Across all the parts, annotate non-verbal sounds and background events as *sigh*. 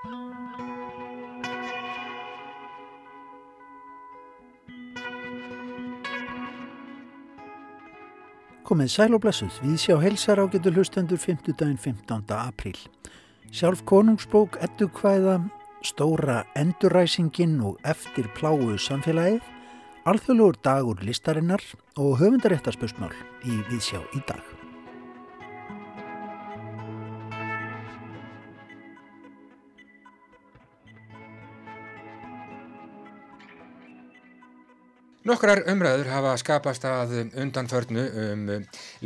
Komið sæl og blessuð, við sjá helsar á getur hlustendur 50 daginn 15. apríl. Sjálf konungsbók, eddukvæða, stóra enduræsingin og eftir pláu samfélagið, alþjóðlugur dagur listarinnar og höfundaréttarspörsmál í Viðsjá í dag. Nokkrar umræður hafa skapast að undanförnu um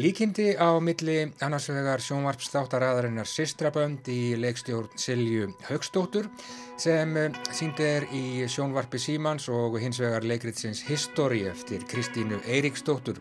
líkindi á milli annars vegar sjónvarpstáttaraðarinnar Sistrabönd í leikstjórn Silju Högstóttur sem sínd er í sjónvarpi Símans og hins vegar leikritsins Histori eftir Kristínu Eiríksdóttur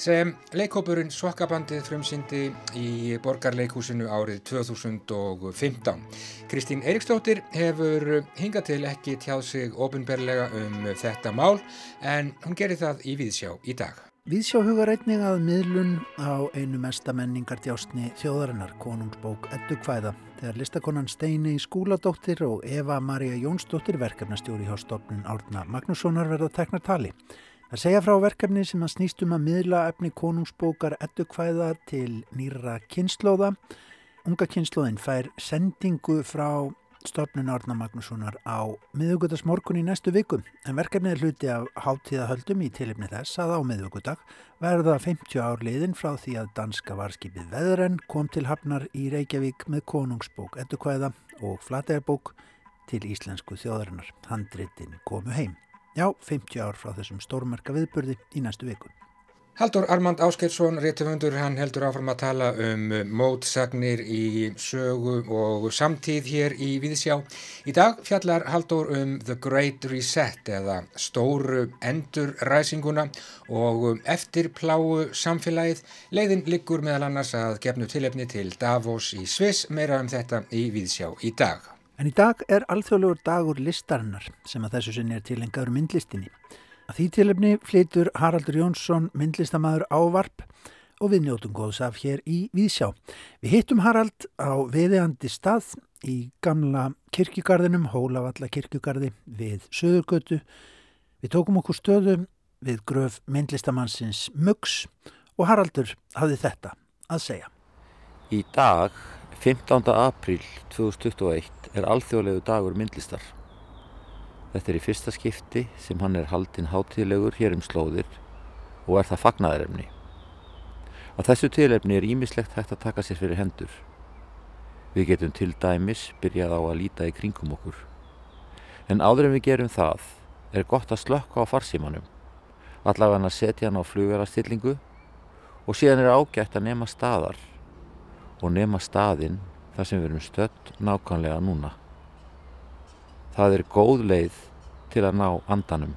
sem leikópurinn Sokkabandið frumsýndi í borgarleikhúsinu árið 2015. Kristín Eiríksdóttir hefur hingað til ekki tjáð sig ofinberlega um þetta mál en hún gerir það í Víðsjá í dag. Víðsjá hugar einning að miðlun á einu mesta menningardjásni þjóðarinnar, konungsbók Eddu Kvæða, þegar listakonan Steini Skúladóttir og Eva Maria Jónsdóttir verkefnastjóri hjá stofnun Árna Magnússonar verða teknar tali. Það segja frá verkefni sem að snýstum að miðla efni konungsbókar eddukvæða til nýra kynnslóða. Unga kynnslóðin fær sendingu frá stofnun Árna Magnússonar á miðugudagsmorgun í næstu viku en verkefnið er hluti af háttíðahöldum í tilipni þess að á miðugudag verða 50 ár liðin frá því að danska varskipið Veðren kom til hafnar í Reykjavík með konungsbók eddukvæða og flategjarbók til íslensku þjóðarinnar. Handritin komu heim. Já, 50 ár frá þessum stórmerka viðburði í næstu viku. Haldur Armand Áskeirsson, réttufundur, hann heldur áfram að tala um mótsagnir í sögu og samtíð hér í Víðsjá. Í dag fjallar Haldur um The Great Reset eða stóru endurræsinguna og eftir pláu samfélagið. Leiðin liggur meðal annars að gefnu tilefni til Davos í Sviss, meira um þetta í Víðsjá í dag. En í dag er alþjóðlegur dagur listarinnar sem að þessu sinni er tilengaður myndlistinni. Að því tilefni flytur Haraldur Jónsson myndlistamæður ávarp og við njótum góðs af hér í Víðsjá. Við hittum Harald á viðeandi stað í gamla kirkjugarðinum, Hólavalla kirkjugarði við Söðurgötu. Við tókum okkur stöðu við gröf myndlistamannsins Muggs og Haraldur hafði þetta að segja. Í dag, 15. apríl 2021, er alþjóðlegu dagur myndlistar. Þetta er í fyrsta skipti sem hann er haldinn hátíðlegur hér um slóðir og er það fagnaðarefni. Á þessu tilefni er ímislegt hægt að taka sér fyrir hendur. Við getum til dæmis byrjað á að líta í kringum okkur. En áður en við gerum það er gott að slökka á farsímanum, allavega hann að setja hann á flugarastillingu og síðan er ágætt að nema staðar og nema staðinn þar sem við erum stött nákvæmlega núna. Það er góð leið til að ná andanum.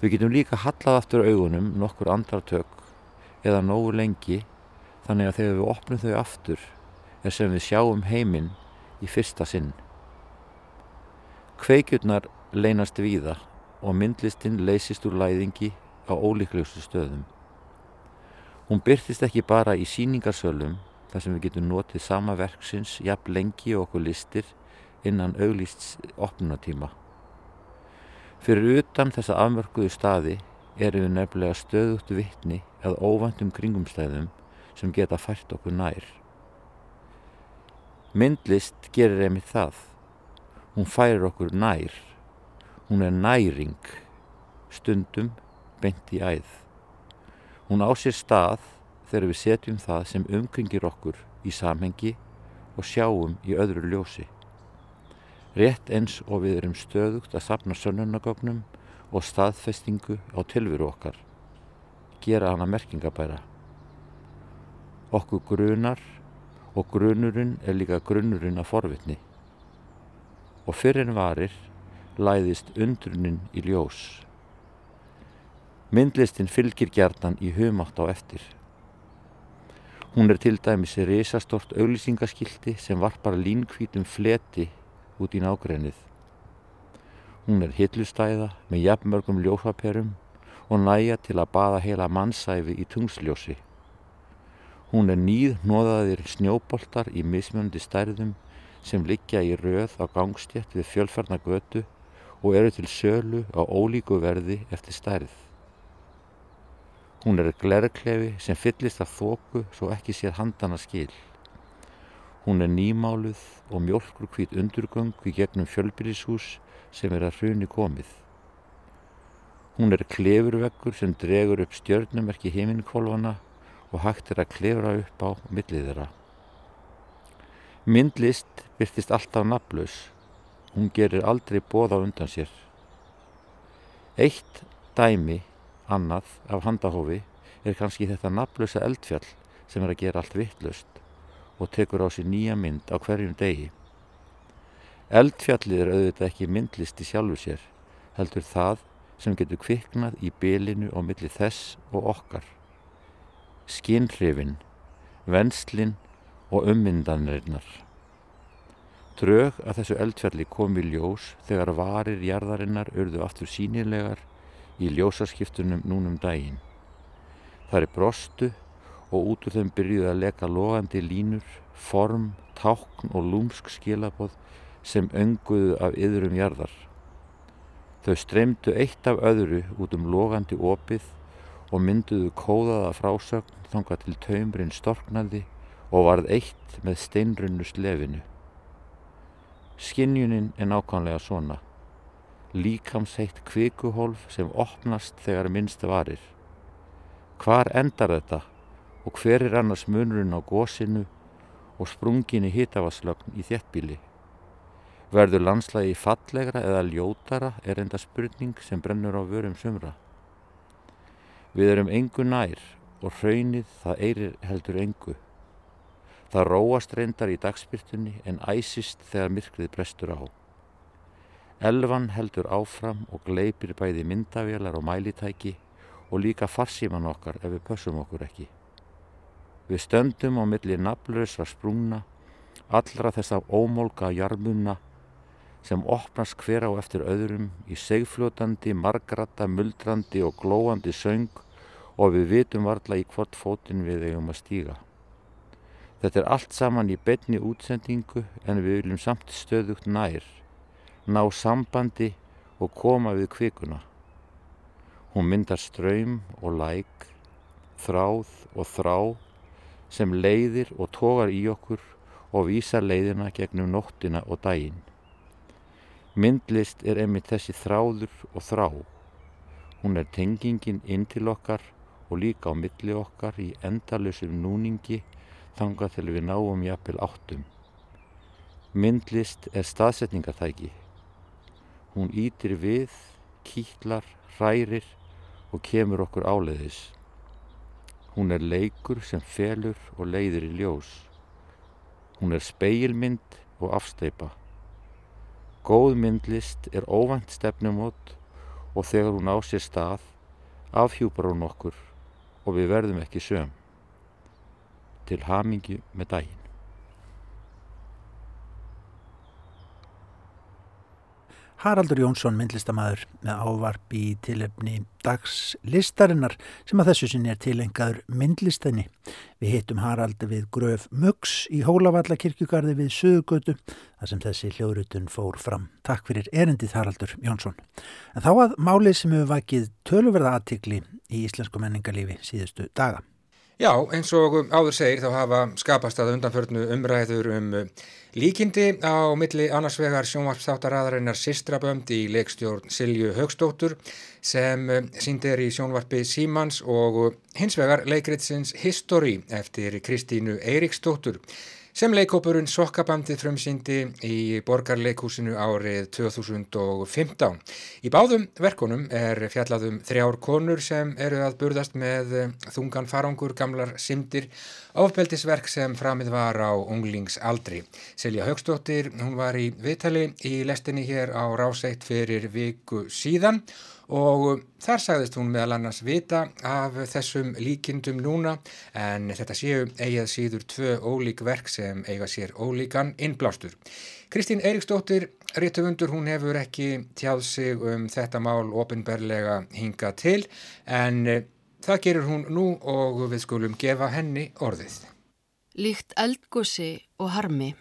Við getum líka hallað aftur augunum nokkur andartök eða nógu lengi þannig að þegar við opnum þau aftur er sem við sjáum heiminn í fyrsta sinn. Kveikjurnar leynast víða og myndlistinn leysist úr læðingi á ólíklegustu stöðum. Hún byrtist ekki bara í síningarsölum þar sem við getum notið sama verksins jafn lengi okkur listir innan auglýsts opnunatíma. Fyrir utan þessa afmörkuðu staði erum við nefnilega stöðugt vittni að óvandum kringumstæðum sem geta fært okkur nær. Myndlist gerir einmitt það. Hún færir okkur nær. Hún er næring, stundum bent í æð. Hún á sér stað þegar við setjum það sem umkringir okkur í samhengi og sjáum í öðru ljósi. Rétt eins og við erum stöðugt að sapna sönnunagögnum og staðfestingu á tilveru okkar. Gera hana merkingabæra. Okkur grunar og grunurinn er líka grunurinn af forvitni. Og fyrir en varir læðist undrunin í ljós. Myndlistin fylgir gjarnan í humátt á eftir. Hún er til dæmis risastort auglýsingaskildi sem varpar línkvítum fleti út í nágrennið. Hún er hillustæða með jafnmörgum ljófaperum og næja til að baða heila mannsæfi í tungsljósi. Hún er nýð hnoðaðir snjóboltar í mismjöndi stærðum sem liggja í röð á gangstjett við fjölfarna götu og eru til sölu á ólíku verði eftir stærð. Hún er glerklefi sem fyllist af þóku svo ekki sér handana skil. Hún er nýmáluð og mjölkur hvít undurgöng í gegnum fjölbyrjishús sem er að hruni komið. Hún er klefurveggur sem dregur upp stjörnumerki heiminkvolvana og hægt er að klefra upp á millið þeirra. Myndlist byrtist alltaf naflaus. Hún gerir aldrei bóða undan sér. Eitt dæmi, annað, af handahófi er kannski þetta naflausa eldfjall sem er að gera allt vittlust og tekur á sér nýja mynd á hverjum degi. Eldfjallið er auðvitað ekki myndlist í sjálfu sér, heldur það sem getur kviknað í bylinu og milli þess og okkar. Skinnhrifin, venslin og ummyndanirnar. Drög að þessu eldfjalli kom í ljós þegar varir jarðarinnar urðu aftur sínilegar í ljósaskiptunum núnum daginn. Það er brostu og út úr þeim byrjuði að leka logandi línur, form, tákn og lúmsk skilaboð sem önguðu af yðrum jarðar. Þau streymdu eitt af öðru út um logandi opið og mynduðu kóðaða frásögn þanga til taumrin storknaði og varð eitt með steinrunnu slefinu. Skinnjunin er nákvæmlega svona. Líkamsheitt kvikuhólf sem opnast þegar minnst varir. Hvar endar þetta og hver er annars munurinn á gósinu og sprungin í hitavaslögn í þjettbíli? Verður landslægi fallegra eða ljótara er enda spurning sem brennur á vörum sumra. Við erum engu nær og hraunið það eirir heldur engu. Það róast reyndar í dagspyrtunni en æsist þegar myrkrið brestur á. Elvan heldur áfram og gleipir bæði myndavélar og mælitæki og líka farsíman okkar ef við pössum okkur ekki. Við stöndum á milli naflurösa sprungna, allra þess af ómólka jarmunna sem opnast hver á eftir öðrum í segfljótandi, margrata, muldrandi og glóandi söng og við vitum varla í hvort fótinn við eigum að stíga. Þetta er allt saman í betni útsendingu en við viljum samt stöðugt nær, ná sambandi og koma við kvikuna. Hún myndar ströym og læk, þráð og þrá sem leiðir og tógar í okkur og vísar leiðina gegnum nóttina og daginn. Myndlist er einmitt þessi þráður og þrá. Hún er tengingin inn til okkar og líka á milli okkar í endalusum núningi þanga til við náum jafnvel áttum. Myndlist er staðsetningartæki. Hún ítir við, kýtlar, hrærir og kemur okkur áleiðis. Hún er leikur sem felur og leiðir í ljós. Hún er speilmynd og afsteipa. Góð myndlist er óvænt stefnumót og þegar hún á sér stað afhjúpar hún okkur og við verðum ekki söm. Til hamingi með daginn. Haraldur Jónsson, myndlistamæður með ávarp í tilefni dagslistarinnar sem að þessu sinni er tilengaður myndlistinni. Við hittum Haraldur við Gröf Mögs í Hólavallakirkjugarði við Suðugötu þar sem þessi hljóðrutun fór fram. Takk fyrir erendið Haraldur Jónsson. En þá að málið sem hefur vakið töluverða aðtikli í íslensku menningarlífi síðustu daga. Já, eins og áður segir þá hafa skapast að undanförnu umræður um líkindi á milli annarsvegar sjónvarpstáttaraðarinnar Sistrabönd í leikstjórn Silju Högstóttur sem síndir í sjónvarpi Símans og hinsvegar leikritsins History eftir Kristínu Eiríkstóttur sem leikópurinn Sokkabandið frumsýndi í borgarleikúsinu árið 2015. Í báðum verkonum er fjallaðum þrjár konur sem eru að burðast með þungan farangur, gamlar simdir, ofbeldisverk sem framið var á unglingsaldri. Selja Högstóttir, hún var í viðtali í lestinni hér á Ráseitt fyrir viku síðan og og þar sagðist hún meðal annars vita af þessum líkindum núna en þetta séu eigað síður tvö ólík verk sem eiga sér ólíkan innblástur. Kristín Eiríksdóttir, réttufundur, hún hefur ekki tjáð sig um þetta mál ofinberlega hinga til en það gerur hún nú og við skulum gefa henni orðið. Líkt eldgósi og harmi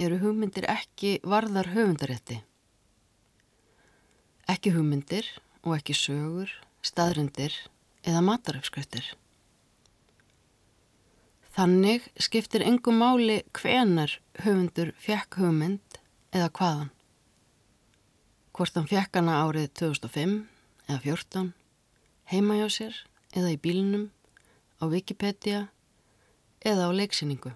eru hugmyndir ekki varðar höfundarétti. Ekki hugmyndir og ekki sögur, staðrindir eða mataröfskriftir. Þannig skiptir engum máli hvenar höfundur fekk hugmynd eða hvaðan. Hvort hann fekk hana árið 2005 eða 14, heima hjá sér eða í bílinum, á Wikipedia eða á leiksýningu.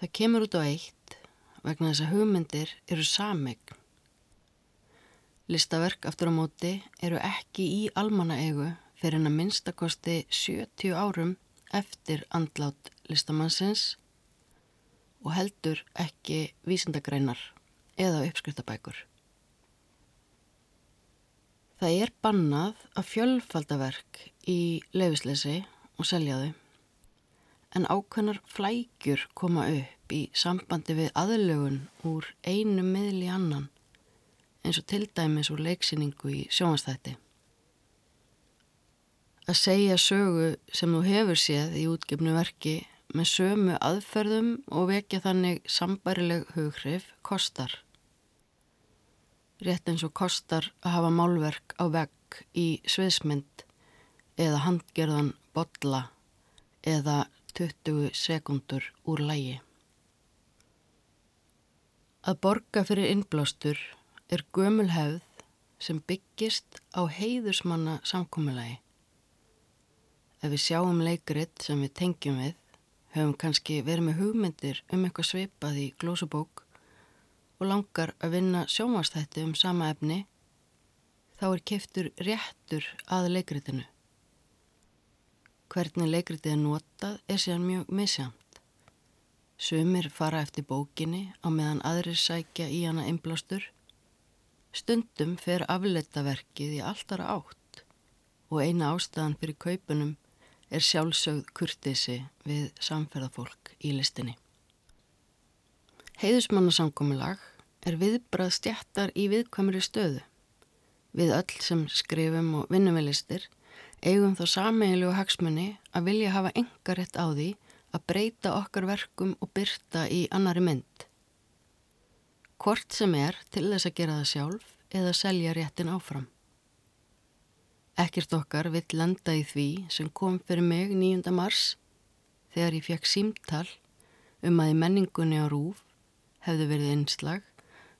Það kemur út á eitt vegna þess að hugmyndir eru samegn. Listaverk aftur á móti eru ekki í almannaegu fyrir en að minnstakosti 70 árum eftir andlát listamannsins og heldur ekki vísindagreinar eða uppskriftabækur. Það er bannað að fjölfaldaverk í leifisleysi og selja þau en ákveðnar flækjur koma upp í sambandi við aðlögun úr einu miðli annan eins og til dæmis úr leiksýningu í sjónastætti. Að segja sögu sem þú hefur séð í útgefnu verki með sömu aðferðum og vekja þannig sambarileg hughrif kostar. Rétt eins og kostar að hafa málverk á vegg í sviðsmynd eða handgerðan botla eða 20 sekundur úr lægi. Að borga fyrir innblástur er gömul hefð sem byggist á heiðusmanna samkommulagi. Ef við sjáum leikrit sem við tengjum við, höfum kannski verið með hugmyndir um eitthvað sveipað í glósubók og langar að vinna sjómastætti um sama efni, þá er keftur réttur að leikritinu. Hvernig leikritið er notað er síðan mjög misjamt. Sumir fara eftir bókinni á meðan aðrir sækja í hana einblástur. Stundum fer afleitaverkið í alltara átt og eina ástæðan fyrir kaupunum er sjálfsögð kurtisi við samferðafólk í listinni. Heiðusmannasamkomiðlag er viðbrað stjættar í viðkvæmri stöðu. Við öll sem skrifum og vinnum við listir eigum þá sameiginlegu hagsmunni að vilja hafa engarétt á því að breyta okkar verkum og byrta í annari mynd. Hvort sem er til þess að gera það sjálf eða selja réttin áfram. Ekkert okkar vill landa í því sem kom fyrir mig 9. mars þegar ég fekk símtal um að í menningunni á Rúf hefði verið einslag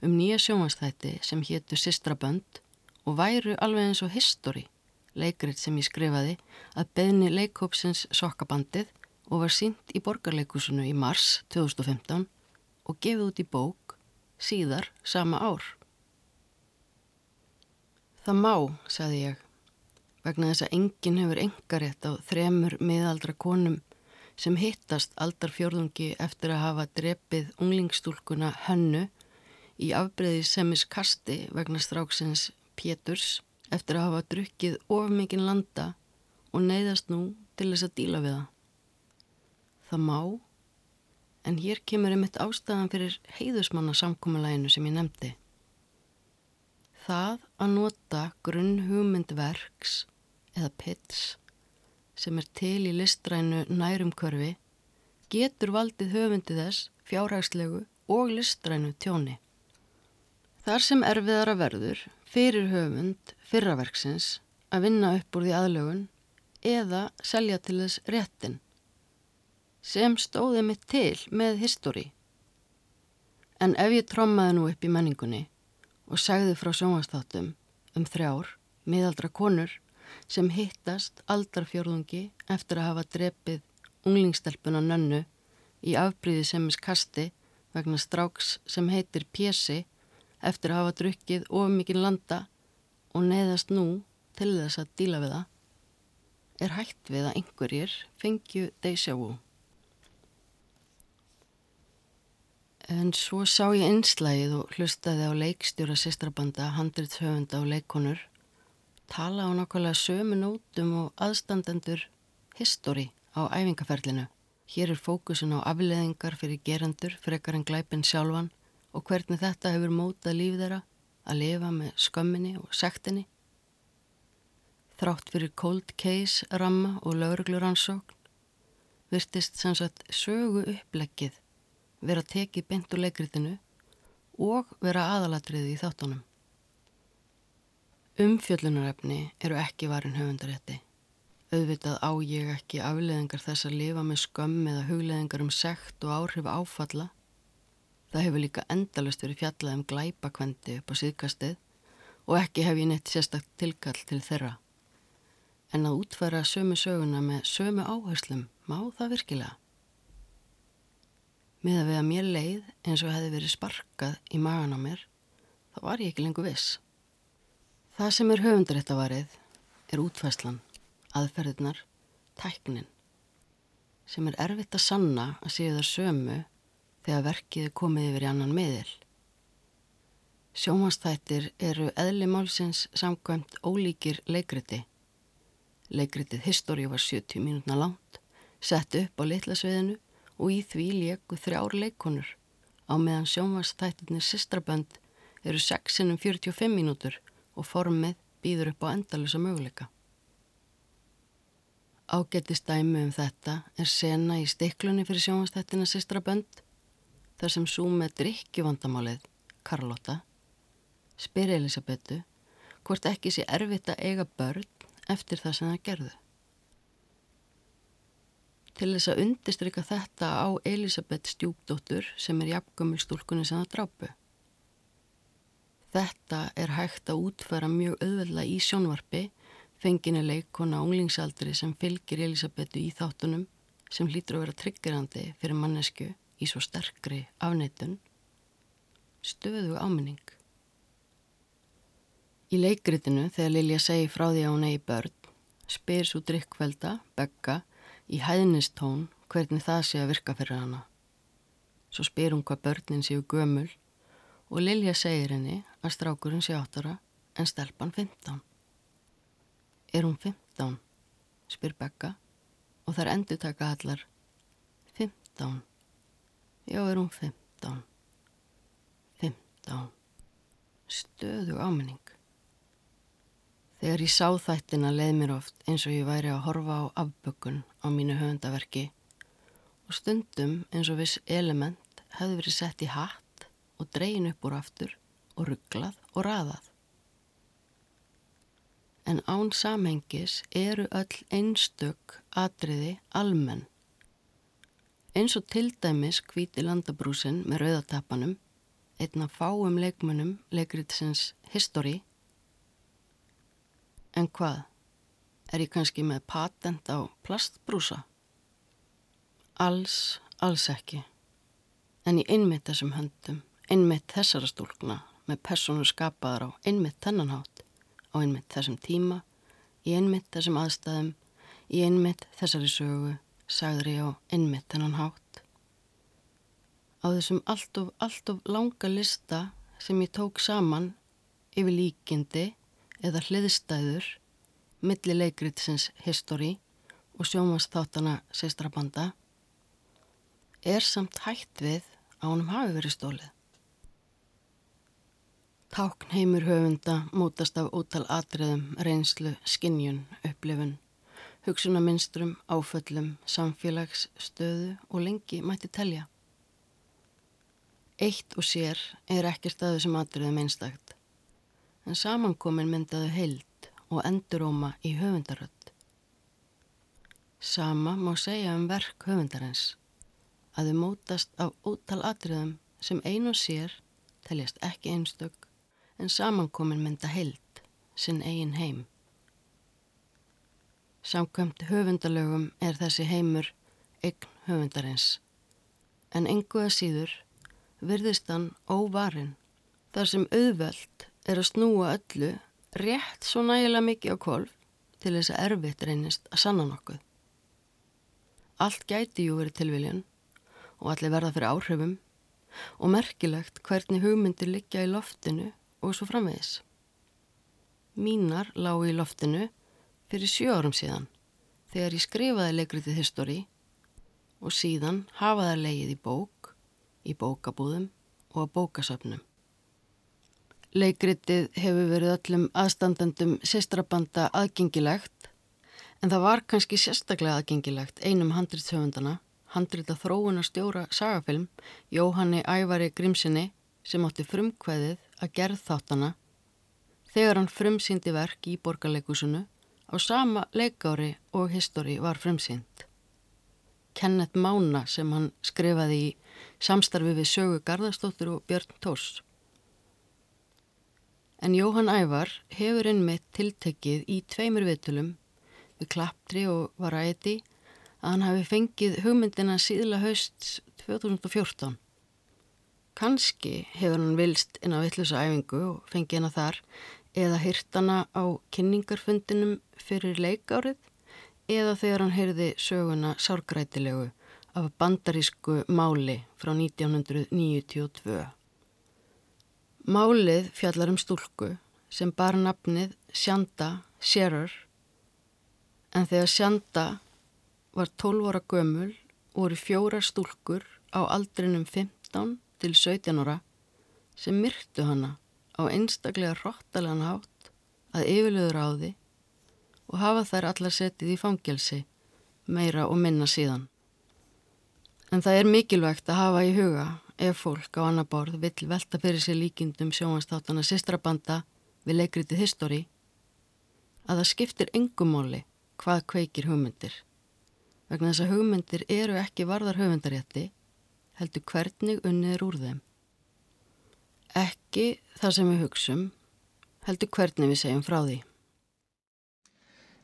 um nýja sjómanstætti sem héttu Sistrabönd og væru alveg eins og History leikrit sem ég skrifaði, að beðni leikópsins sokkabandið og var sínt í borgarleikusinu í mars 2015 og gefið út í bók síðar sama ár. Það má, sagði ég, vegna þess að enginn hefur engarétt á þremur miðaldra konum sem hittast aldarfjörðungi eftir að hafa drepið unglingstúlkuna hönnu í afbreyði semis kasti vegna stráksins Péturs eftir að hafa drukkið of mikinn landa og neyðast nú til þess að díla við það. Það má, en hér kemur einmitt ástæðan fyrir heiðusmanna samkómalæginu sem ég nefndi. Það að nota grunn hugmyndverks eða pits sem er til í listrænu nærumkörfi getur valdið höfundi þess fjárhagslegu og listrænu tjóni. Þar sem erfiðara verður fyrir höfund fyrraverksins að vinna upp úr því aðlögun eða selja til þess réttin sem stóði mitt til með históri. En ef ég trommaði nú upp í menningunni og segði frá sjónvastáttum um þrjár, miðaldra konur sem hittast aldarfjörðungi eftir að hafa drepið unglingstelpuna nönnu í afbríði sem er kasti vegna stráks sem heitir Pési eftir að hafa drukkið of mikið landa og neðast nú til þess að díla við það er hægt við að einhverjir fengju deja En svo sá ég einslægið og hlustaði á leikstjóra sýstrabanda, handriðshöfunda og leikonur tala á nákvæmlega sömu nótum og aðstandendur histori á æfingaferlinu. Hér er fókusin á afleðingar fyrir gerandur, frekar en glæpin sjálfan og hvernig þetta hefur mótað líf þeirra að lifa með skömminni og sektinni. Þrátt fyrir cold case ramma og laurugluransókn virtist sem sagt sögu uppleggið vera tekið beint úr leikritinu og vera aðalatriði í þáttunum. Umfjöllunarefni eru ekki varin höfundarétti. Auðvitað á ég ekki afleðingar þess að lifa með skömm eða hugleðingar um sekt og áhrif áfalla. Það hefur líka endalust verið fjallað um glæpakvendi upp á síðkastið og ekki hef ég neitt sérstakt tilkall til þeirra. En að útfæra sömu söguna með sömu áherslum má það virkilega. Með að við að mér leið eins og hefði verið sparkað í magan á mér, þá var ég ekki lengur viss. Það sem er höfundaréttavarið er útfæslan, aðferðirnar, tæknin, sem er erfitt að sanna að séu þar sömu þegar verkið er komið yfir í annan miðil. Sjómanstættir eru eðli málsins samkvæmt ólíkir leikriti. Leikritið Históri var 70 mínútna langt, sett upp á litlasviðinu og í því léku þrjár leikonur á meðan sjónvastættinir Sistrabönd eru 6 um 45 mínútur og formið býður upp á endalusa möguleika. Ágættist dæmi um þetta er sena í stiklunni fyrir sjónvastættina Sistrabönd þar sem sú með drikkjuvandamálið, Karlotta, spyr Elisabetu hvort ekki sé erfitt að eiga börn eftir það sem það gerðu. Til þess að undistrykka þetta á Elisabeth Stjúpdóttur sem er jafngömmul stúlkunni sem það drápu. Þetta er hægt að útfæra mjög auðvöldla í sjónvarpi, fenginni leikona unglingsaldri sem fylgir Elisabetu í þáttunum sem hlýtur að vera tryggjurandi fyrir mannesku í svo sterkri afneitun, stöðu áminning. Í leikritinu þegar Lilja segi frá því að hún eigi börn, spyr svo drikkvelda, begga, í hæðnistón hvernig það sé að virka fyrir hana. Svo spyr hún hvað börnin séu gömul og Lilja segir henni að strákurinn sé áttara en stelpan 15. Er hún 15? spyr Becca og þar endur taka allar 15. Já, er hún 15? 15. Stöðu áminning. Þegar ég sá þættina leið mér oft eins og ég væri að horfa á afbökun á mínu höfundaverki og stundum eins og viss element hefði verið sett í hatt og dreyin upp úr aftur og rugglað og raðað. En án samhengis eru öll einstök atriði almenn. Eins og til dæmis hvíti landabrúsin með rauðatapanum, einna fáum leikmunum leikritsins History En hvað? Er ég kannski með patent á plastbrúsa? Alls, alls ekki. En í einmitt þessum höndum, einmitt þessara stúlkna, með persónu skapaðar á einmitt þennanhátt, á einmitt þessum tíma, í einmitt þessum aðstæðum, í einmitt þessari sögu, sagður ég á einmitt þennan hátt. Á þessum allt of, allt of langa lista sem ég tók saman yfir líkindi eða hliðstæður milli leikritsins History og sjómanstátana Sestrabanda er samt hægt við að honum hafi verið stólið. Tákn heimur höfunda mótast af ótal atriðum, reynslu, skinnjun, upplifun, hugsunaminstrum, áföllum, samfélags, stöðu og lengi mætti telja. Eitt og sér er ekki staðu sem atriðum einstakt en samankomin myndaðu heild og enduróma í höfundaröld. Sama má segja um verk höfundarins að þau mótast af ótal atriðum sem ein og sér teljast ekki einstök en samankomin mynda heild, sinn eigin heim. Samkvæmt höfundalögum er þessi heimur eign höfundarins en enguða síður virðist hann óvarinn þar sem auðveld er að snúa öllu rétt svo nægilega mikið á kolf til þess að erfitt reynist að sanna nokkuð. Allt gæti jú verið tilviljan og allir verða fyrir áhrifum og merkilegt hvernig hugmyndir liggja í loftinu og svo framvegis. Mínar lágu í loftinu fyrir sjö árum síðan þegar ég skrifaði leikritið históri og síðan hafaði leigið í bók, í bókabúðum og á bókasöfnum. Leikritið hefur verið öllum aðstandandum sýstrabanda aðgengilegt en það var kannski sérstaklega aðgengilegt einum handrýtshöfundana, handrita þróuna stjóra sagafilm Jóhanni Ævari Grímsinni sem átti frumkvæðið að gerð þáttana þegar hann frumsýndi verk í borgarleikusinu á sama leikári og histori var frumsýnd. Kenneth Mána sem hann skrifaði í samstarfi við sögu Garðarstóttur og Björn Tós. En Jóhann Ævar hefur einmitt tiltekið í tveimur viðtölum við Klapptri og Varæti að hann hafi fengið hugmyndina síðla haust 2014. Kanski hefur hann vilst inn á vittlusa æfingu og fengið hana þar eða hýrtana á kynningarfundinum fyrir leikárið eða þegar hann heyrði söguna sárgrætilegu af bandarísku máli frá 1992. Málið fjallar um stúlku sem bar nafnið Sjanda Shearer en þegar Sjanda var 12 ára gömul voru fjóra stúlkur á aldrinum 15 til 17 ára sem myrktu hana á einstaklega hróttalega hátt að yfirluður á því og hafa þær allar setið í fangelsi meira og minna síðan. En það er mikilvægt að hafa í huga ef fólk á annar borð vill velta fyrir sér líkindum sjónastátana sistrabanda við leikritið History að það skiptir engumóli hvað kveikir hugmyndir vegna þess að hugmyndir eru ekki varðar hugmyndarétti heldur hvernig unnið er úr þeim. Ekki það sem við hugsum, heldur hvernig við segjum frá því.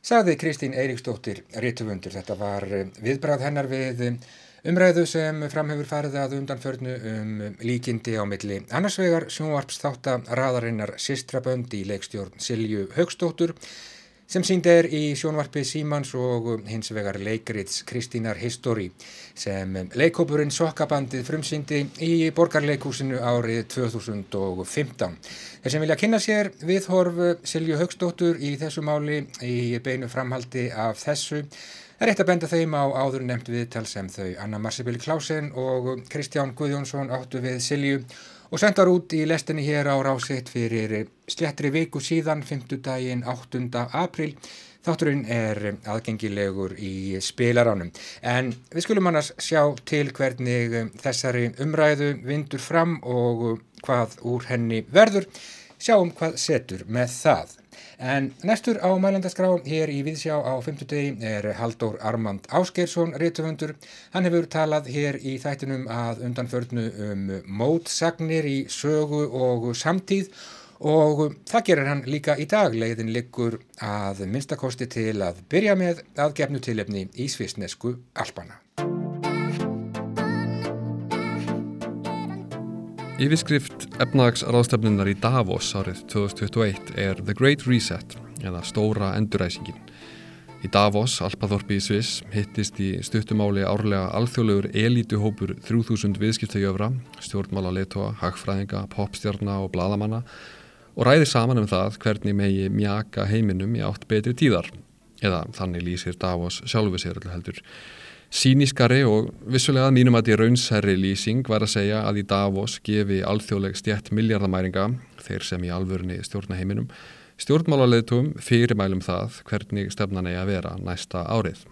Saði Kristín Eiríksdóttir, réttufundur, þetta var eh, viðbráð hennar við eh, umræðu sem framhefur farið að undanförnu um líkindi á milli annarsvegar sjónvarpsþátt að raðarinnar Sistrabönd í leikstjórn Silju Högstóttur sem sínd er í sjónvarpi Símans og hins vegar leikrits Kristínar Histori sem leikópurinn Sokkabandið frumsýndi í borgarleikúsinu árið 2015. Þeir sem vilja kynna sér viðhorf Silju Högstóttur í þessu máli í beinu framhaldi af þessu er eitt að benda þeim á áður nefnt viðtal sem þau Anna Marsipil Klásen og Kristján Guðjónsson áttu við Silju og sendar út í lestinni hér á rásitt fyrir slettri viku síðan, 5. daginn 8. april. Þátturinn er aðgengilegur í spilaránum. En við skulum annars sjá til hvernig þessari umræðu vindur fram og hvað úr henni verður. Sjáum hvað setur með það. En næstur á mælandaskrá hér í Viðsjá á 50 er Haldur Armand Áskeirsson, réttufundur. Hann hefur talað hér í þættinum að undanförnu um mótsagnir í sögu og samtíð og það gerir hann líka í dag. Leiðin liggur að minnstakosti til að byrja með að gefnu tilefni í svisnesku Alpana. Yfirskrift efnagsráðstefnunar í Davos árið 2021 er The Great Reset eða Stóra Enduræsingin. Í Davos, Alpaþorpi í Sviss, hittist í stuttumáli árlega alþjóðlegur elítuhópur 3000 viðskiptajöfra, stjórnmála leitoa, hagfræðinga, popstjarna og bladamanna og ræðir saman um það hvernig megi mjaka heiminum í átt betri tíðar. Eða þannig lýsir Davos sjálfu sér heldur. Sínískari og vissulega mínum að því raunsherri lýsing var að segja að í Davos gefi alþjóðleg stjætt miljardamæringa, þeir sem í alvörni stjórna heiminum, stjórnmálarleitum fyrirmælum það hvernig stefnan eigi að vera næsta árið.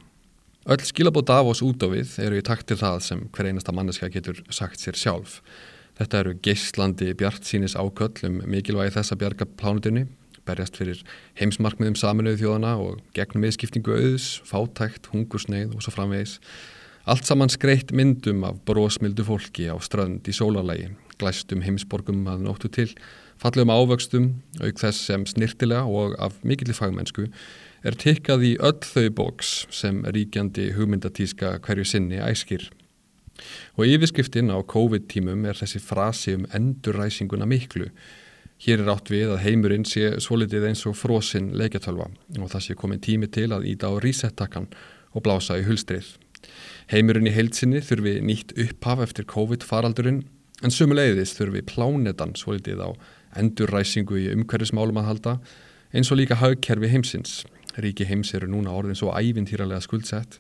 Öll skilabóð Davos út á við eru í takt til það sem hver einasta manneska getur sagt sér sjálf. Þetta eru geislandi bjart sínis áköll um mikilvægi þessa bjarga plánutinni berjast fyrir heimsmarkmiðum saminuðu þjóðana og gegnum viðskiptingu auðs, fátækt, hungursneið og svo framvegis. Allt saman skreitt myndum af brósmildu fólki á strönd í sólarlægi, glæstum heimsborgum að nóttu til, fallum ávöxtum, auk þess sem snirtilega og af mikillir fagmennsku er tikkað í öll þau bóks sem ríkjandi hugmyndatíska hverju sinni æskir. Og yfirskriftin á COVID-tímum er þessi frasi um endurræsinguna miklu Hér er átt við að heimurinn sé svolítið eins og frosinn leikjartölva og það sé komin tími til að íta á reset-takkan og blása í hulstrið. Heimurinn í heilsinni þurfi nýtt upphaf eftir COVID-faraldurinn en sumuleiðis þurfi plánetan svolítið á endurræsingu í umhverfismálum að halda eins og líka haugkerfi heimsins. Ríki heims eru núna orðin svo ævintýralega skuldsett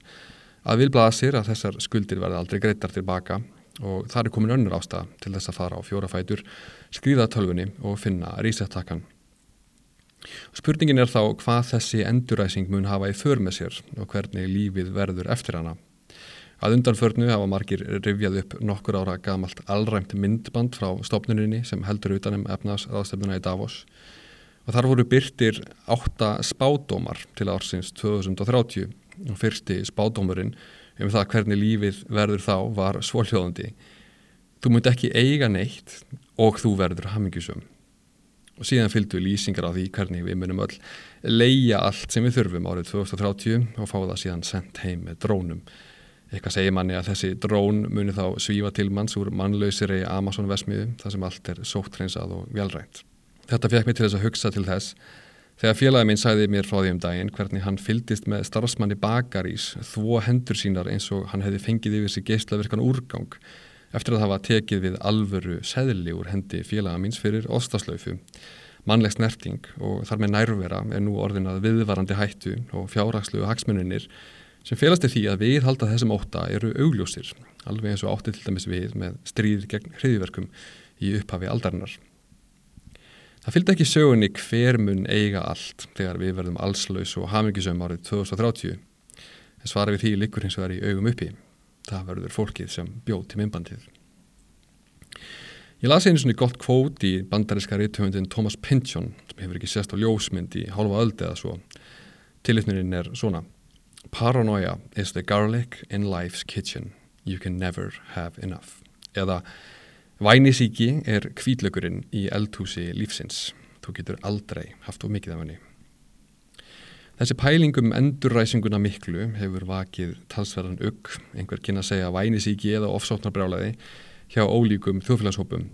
að vilblaða að þessar skuldir verði aldrei greittar tilbaka og það er komin önnur ástæða til þess að fara á fjórafætur, skrýða tölfunni og finna reset-takkan. Spurningin er þá hvað þessi enduræsing mun hafa í för með sér og hvernig lífið verður eftir hana. Að undanförnu hafa margir rivjað upp nokkur ára gamalt allræmt myndband frá stopnuninni sem heldur utanum efnaðsraðstöfnuna í Davos og þar voru byrtir átta spádómar til ársins 2030 og fyrsti spádómurinn um það hvernig lífið verður þá var svóljóðandi. Þú munt ekki eiga neitt og þú verður hamingjusum. Og síðan fylgdu lýsingar á því hvernig við munum öll leia allt sem við þurfum árið 2030 og fá það síðan sendt heim með drónum. Eitthvað segir manni að þessi drón muni þá svífa til manns úr mannlausiri Amazon-vesmiðu þar sem allt er sóttreinsað og velrænt. Þetta fekk mér til þess að hugsa til þess þegar félagi minn sæði mér frá því um daginn hvernig hann fyldist með starfsmanni bakarís þvó hendur sínar eins og hann hefði fengið yfir sig geislaverkan úrgang eftir að það var tekið við alvöru seðli úr hendi félaga míns fyrir ostaslaufu. Mannleg snerting og þar með nærvera er nú orðinað viðvarandi hættu og fjárhagslu hagsmuninir sem félast er því að við halda þessum óta eru augljósir, alveg eins og átti til dæmis við með stríð gegn hriðiverkum í upphafi aldarinnar. Það fylgdi ekki sögunni hver mun eiga allt þegar við verðum allslaus og hamingisum árið 2030. En svara við því likur hins vegar í augum uppi. Það verður fólkið sem bjóð til minnbandið. Ég lasi einu svona gott kvót í bandariska rítuhundin Thomas Pynchon sem hefur ekki sérst á ljósmynd í hálfa öldi eða svo. Tillitnurinn er svona Paranoia is the garlic in life's kitchen. You can never have enough. Eða Vænisíki er kvítlökurinn í eldhúsi lífsins. Þú getur aldrei haft of mikið af henni. Þessi pælingum endurræsinguna miklu hefur vakið talsverðan ugg, einhver kynna að segja vænisíki eða ofsóknarbrjálaði hjá ólíkum þjóðfélagshópum.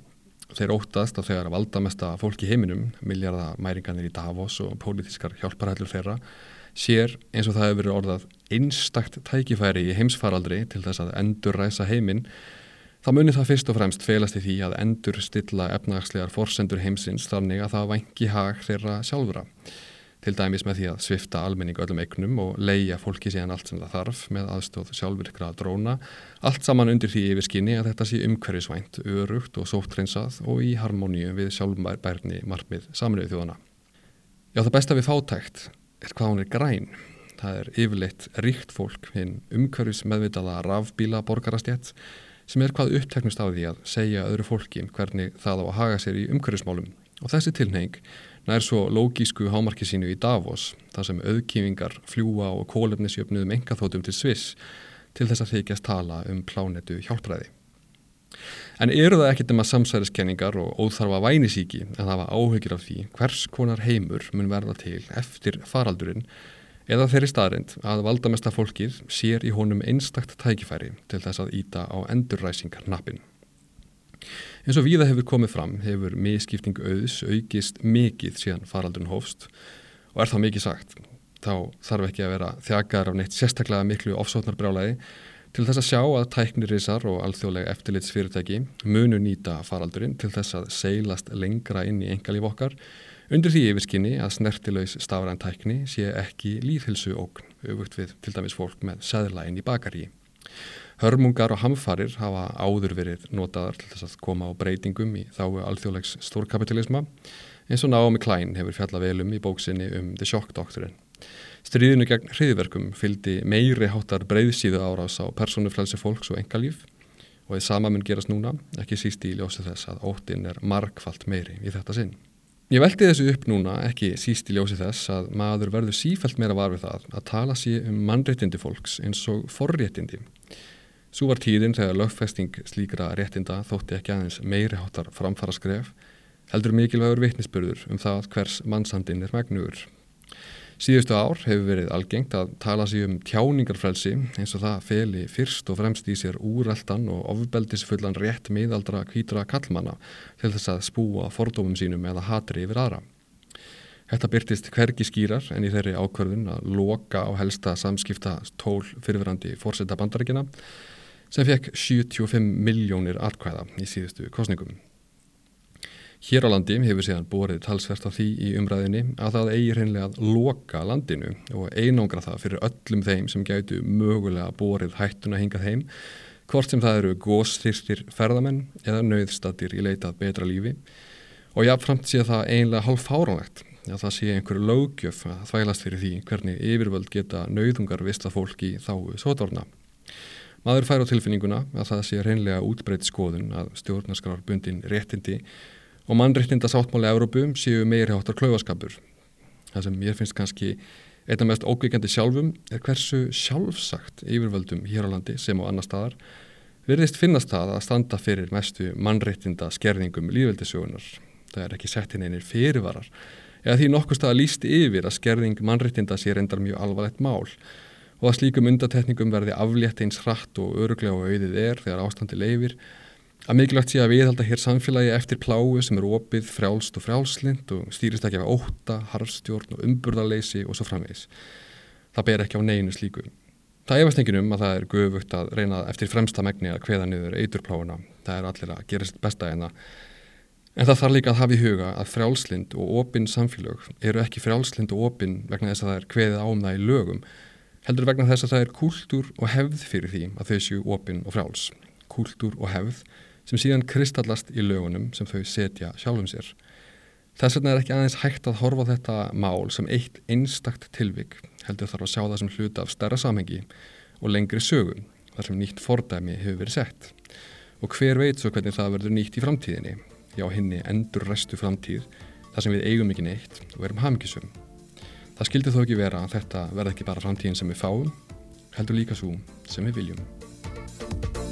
Þeir óttast að þegar valdamesta fólk í heiminum, miljardamæringanir í Davos og pólitískar hjálparhællur þeirra, sér eins og það hefur verið orðað einstakt tækifæri í heimsfaraldri til þess að endurræsa heiminn, þá munir það fyrst og fremst felast í því að endur stilla efnagslegar forsendur heimsins þannig að það vangi hag þeirra sjálfura. Til dæmis með því að svifta almenning öllum eignum og leia fólki síðan allt sem það þarf með aðstóð sjálfvirkra dróna, allt saman undir því yfir skinni að þetta sé umhverfisvænt, örugt og sóttreinsað og í harmoníu við sjálfbærni markmið saminuðu þjóðana. Já, það besta við fátækt er hvað hún er græn. Það er yfirleitt ríkt fólk, hinn umhverfis meðvitaða rafbíla borgarastjætt sem er hvað uppteknust á því að segja öðru fólki hvernig það á að haga sér í umhverfismálum og þessi tilneying nær svo lógísku hámarki sínu í Davos þar sem auðkífingar fljúa og kólefnisjöfnuðum engaþótum til Sviss til þess að þykjast tala um plánetu hjálpræði. En eru það ekkit um að samsæriskenningar og óþarfa vænisíki en það var áhugir af því hvers konar heimur mun verða til eftir faraldurinn eða þeirri staðrind að valdamesta fólkið sér í honum einstakt tækifæri til þess að íta á endurræsingar nappin. Eins og viða hefur komið fram hefur miskipting auðs aukist mikið síðan faraldurinn hófst og er þá mikið sagt. Þá þarf ekki að vera þjakar af neitt sérstaklega miklu ofsóknarbrjálæði til þess að sjá að tæknirísar og alþjóðlega eftirlitsfyrirtæki munu nýta faraldurinn til þess að seilast lengra inn í engalíf okkar undir því yfirskinni að snertilaus stafræn tækni sé ekki líðhilsu ógn auðvugt við til dæmis fólk með sæðlægin í bakaríi. Hörmungar og hamfarir hafa áður verið notaðar til þess að koma á breytingum í þáu alþjóðlegs stórkapitalisma eins og Naomi Klein hefur fjallað velum í bóksinni um The Shock Doctrine. Stríðinu gegn hriðverkum fylgdi meiri háttar breyðsíðu árás á persónuflelsi fólks og engalíf og því sama mun gerast núna, ekki síst í ljósi þess að óttinn er markfalt meiri í þetta sinn. Ég veldi þessu upp núna, ekki síst í ljósi þess að maður verður sífælt meira varfið það að tala sér um mannréttindi fólks eins og forréttindi Svo var tíðin þegar lögfesting slíkra réttinda þótti ekki aðeins meiri háttar framfara skref, heldur mikilvægur vitnisspörður um það hvers mannsandinn er megnugur. Síðustu ár hefur verið algengt að tala sér um tjáningarfrelsi eins og það feli fyrst og fremst í sér úreldan og ofbeldisfullan rétt miðaldra kvítra kallmanna til þess að spúa fordómum sínum eða hatri yfir aðra. Þetta byrtist hvergi skýrar en í þeirri ákvörðun að loka á helsta samskipta tól fyrirverandi fórseta bandarækina sem fekk 75 miljónir atkvæða í síðustu kostningum. Hér á landi hefur síðan borið talsvert af því í umræðinni að það eigi hreinlega að loka landinu og einangra það fyrir öllum þeim sem gætu mögulega borið hættuna hingað heim, hvort sem það eru góðstýrstir ferðamenn eða nöðstatir í leitað betra lífi og jáfnframt sé það einlega hálf fáránlegt að það sé einhverju lögjöf að þvælast fyrir því hvernig yfirvöld geta nöðungar vista fólki þá sótvorna. Maður fær á tilfinninguna að það sé reynlega útbreyt skoðun að stjórnarskrár bundin réttindi og mannréttinda sáttmáli Európum séu meiri áttar klöfaskapur. Það sem ég finnst kannski einna mest ókvíkjandi sjálfum er hversu sjálfsagt yfirvöldum hér á landi sem á annar staðar virðist finnast það að standa fyrir mestu mannréttinda skerðingum lífveldisögunar. Það er ekki sett inn einir fyrirvarar eða því nokkuð stað að líst yfir að skerðing mannréttinda sé reyndar mjög alvarlegt mál og að slíkum undatekningum verði aflétt eins hratt og öruglega og auðið er þegar ástandi leifir, að mikilvægt sé að viðhalda hér samfélagi eftir pláu sem er opið, frjálst og frjálslind og stýrist ekki af óta, harfstjórn og umburðarleysi og svo framvegs. Það ber ekki á neginu slíku. Það efast enginum að það er guðvugt að reyna eftir fremsta megni að hveða niður eiturpláuna. Það er allir að gera sitt besta en að En það þarf líka að hafa í huga að frjálslind og opinn samfélög eru ekki frjálslind og opinn vegna þess að það er hveðið ám það í lögum heldur vegna þess að það er kúltúr og hefð fyrir því að þau séu opinn og frjáls. Kúltúr og hefð sem síðan kristallast í lögunum sem þau setja sjálfum sér. Þess vegna er ekki aðeins hægt að horfa þetta mál sem eitt einstakt tilvik heldur þarf að sjá það sem hluta af stærra samhengi og lengri sögum þar sem nýtt fordæmi hefur verið sett. Og hver veit svo hvernig það verður nýtt í framtíðinni, já hinni endur restu framtíð þar sem við eigum ekki neitt og erum hafmyggisum. Það skildi þó ekki vera að þetta verði ekki bara framtíðin sem við fáum, heldur líka svo sem við viljum.